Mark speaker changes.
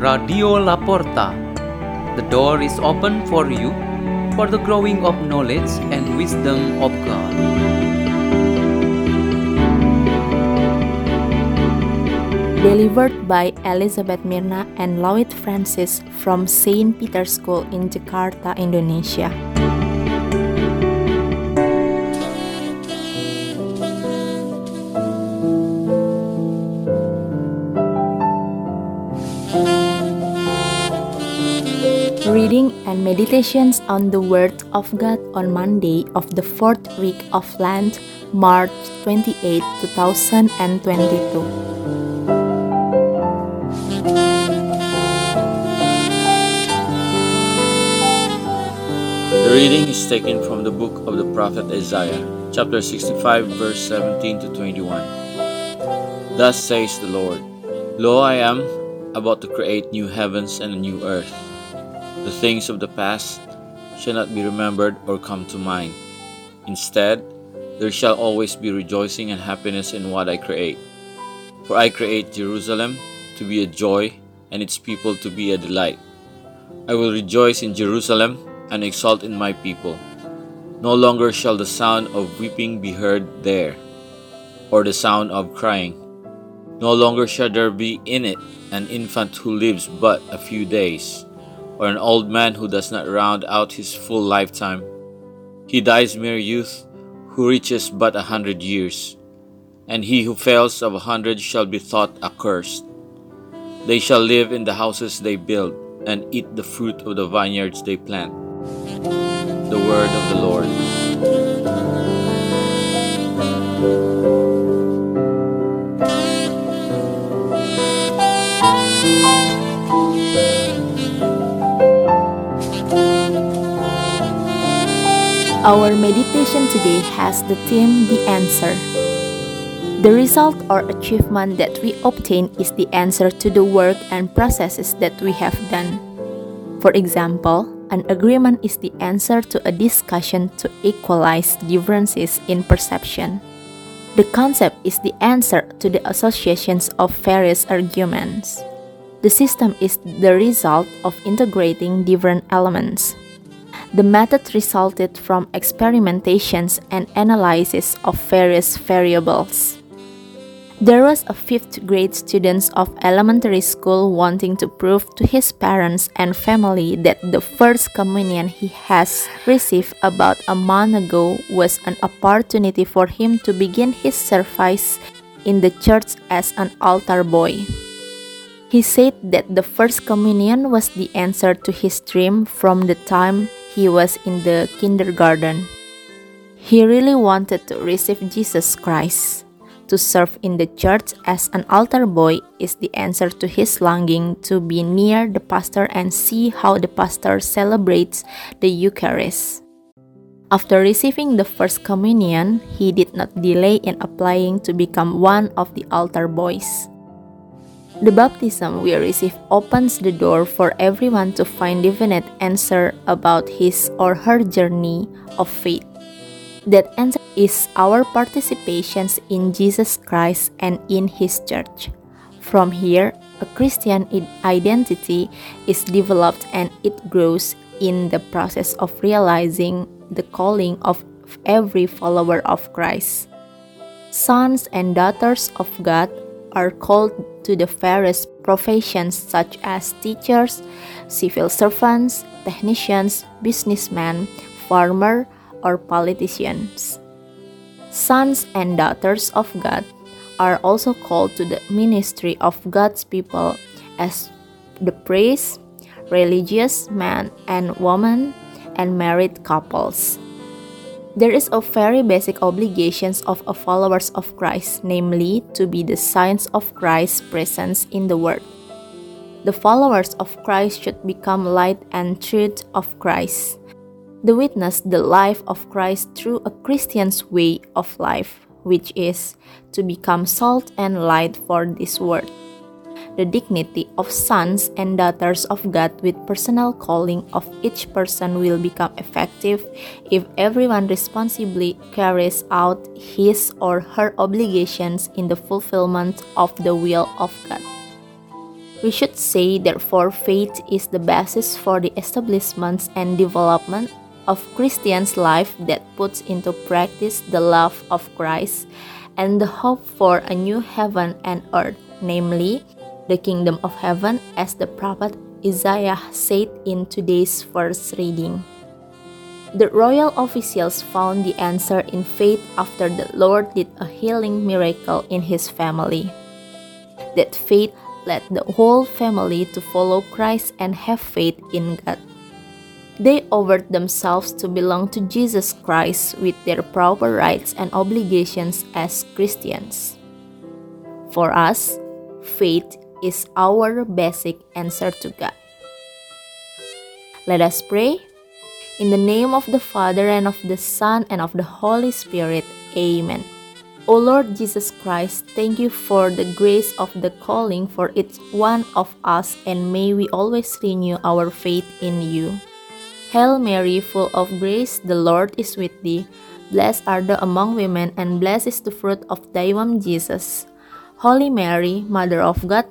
Speaker 1: Radio Laporta. The door is open for you for the growing of knowledge and wisdom of God.
Speaker 2: Delivered by Elizabeth Mirna and Lloyd Francis from St. Peter's School in Jakarta, Indonesia. Reading and meditations on the Word of God on Monday of the fourth week of Lent, March 28, 2022.
Speaker 3: The reading is taken from the book of the prophet Isaiah, chapter 65, verse 17 to 21. Thus says the Lord Lo, I am about to create new heavens and a new earth. The things of the past shall not be remembered or come to mind. Instead, there shall always be rejoicing and happiness in what I create. For I create Jerusalem to be a joy and its people to be a delight. I will rejoice in Jerusalem and exult in my people. No longer shall the sound of weeping be heard there, or the sound of crying. No longer shall there be in it an infant who lives but a few days, or an old man who does not round out his full lifetime. He dies mere youth, who reaches but a hundred years, and he who fails of a hundred shall be thought accursed. They shall live in the houses they build, and eat the fruit of the vineyards they plant. The word of the Lord.
Speaker 2: Our meditation today has the theme The Answer. The result or achievement that we obtain is the answer to the work and processes that we have done. For example, an agreement is the answer to a discussion to equalize differences in perception. The concept is the answer to the associations of various arguments. The system is the result of integrating different elements. The method resulted from experimentations and analysis of various variables. There was a fifth grade student of elementary school wanting to prove to his parents and family that the first communion he has received about a month ago was an opportunity for him to begin his service in the church as an altar boy. He said that the first communion was the answer to his dream from the time he was in the kindergarten. He really wanted to receive Jesus Christ. To serve in the church as an altar boy is the answer to his longing to be near the pastor and see how the pastor celebrates the Eucharist. After receiving the first communion, he did not delay in applying to become one of the altar boys. The baptism we receive opens the door for everyone to find definite answer about his or her journey of faith. That answer is our participations in Jesus Christ and in his church. From here, a Christian identity is developed and it grows in the process of realizing the calling of every follower of Christ. Sons and daughters of God are called to the various professions such as teachers, civil servants, technicians, businessmen, farmer, or politicians. Sons and daughters of God are also called to the ministry of God's people as the priests, religious men and women, and married couples. There is a very basic obligations of a followers of Christ, namely to be the signs of Christ's presence in the world. The followers of Christ should become light and truth of Christ. The witness the life of Christ through a Christian's way of life, which is to become salt and light for this world. The dignity of sons and daughters of God with personal calling of each person will become effective if everyone responsibly carries out his or her obligations in the fulfillment of the will of God. We should say, therefore, faith is the basis for the establishment and development of Christians' life that puts into practice the love of Christ and the hope for a new heaven and earth, namely, the kingdom of heaven, as the prophet Isaiah said in today's first reading. The royal officials found the answer in faith after the Lord did a healing miracle in his family. That faith led the whole family to follow Christ and have faith in God. They offered themselves to belong to Jesus Christ with their proper rights and obligations as Christians. For us, faith is our basic answer to God. Let us pray. In the name of the Father, and of the Son, and of the Holy Spirit. Amen. O Lord Jesus Christ, thank you for the grace of the calling for each one of us, and may we always renew our faith in you. Hail Mary, full of grace, the Lord is with thee. Blessed art thou among women, and blessed is the fruit of thy womb, Jesus. Holy Mary, Mother of God,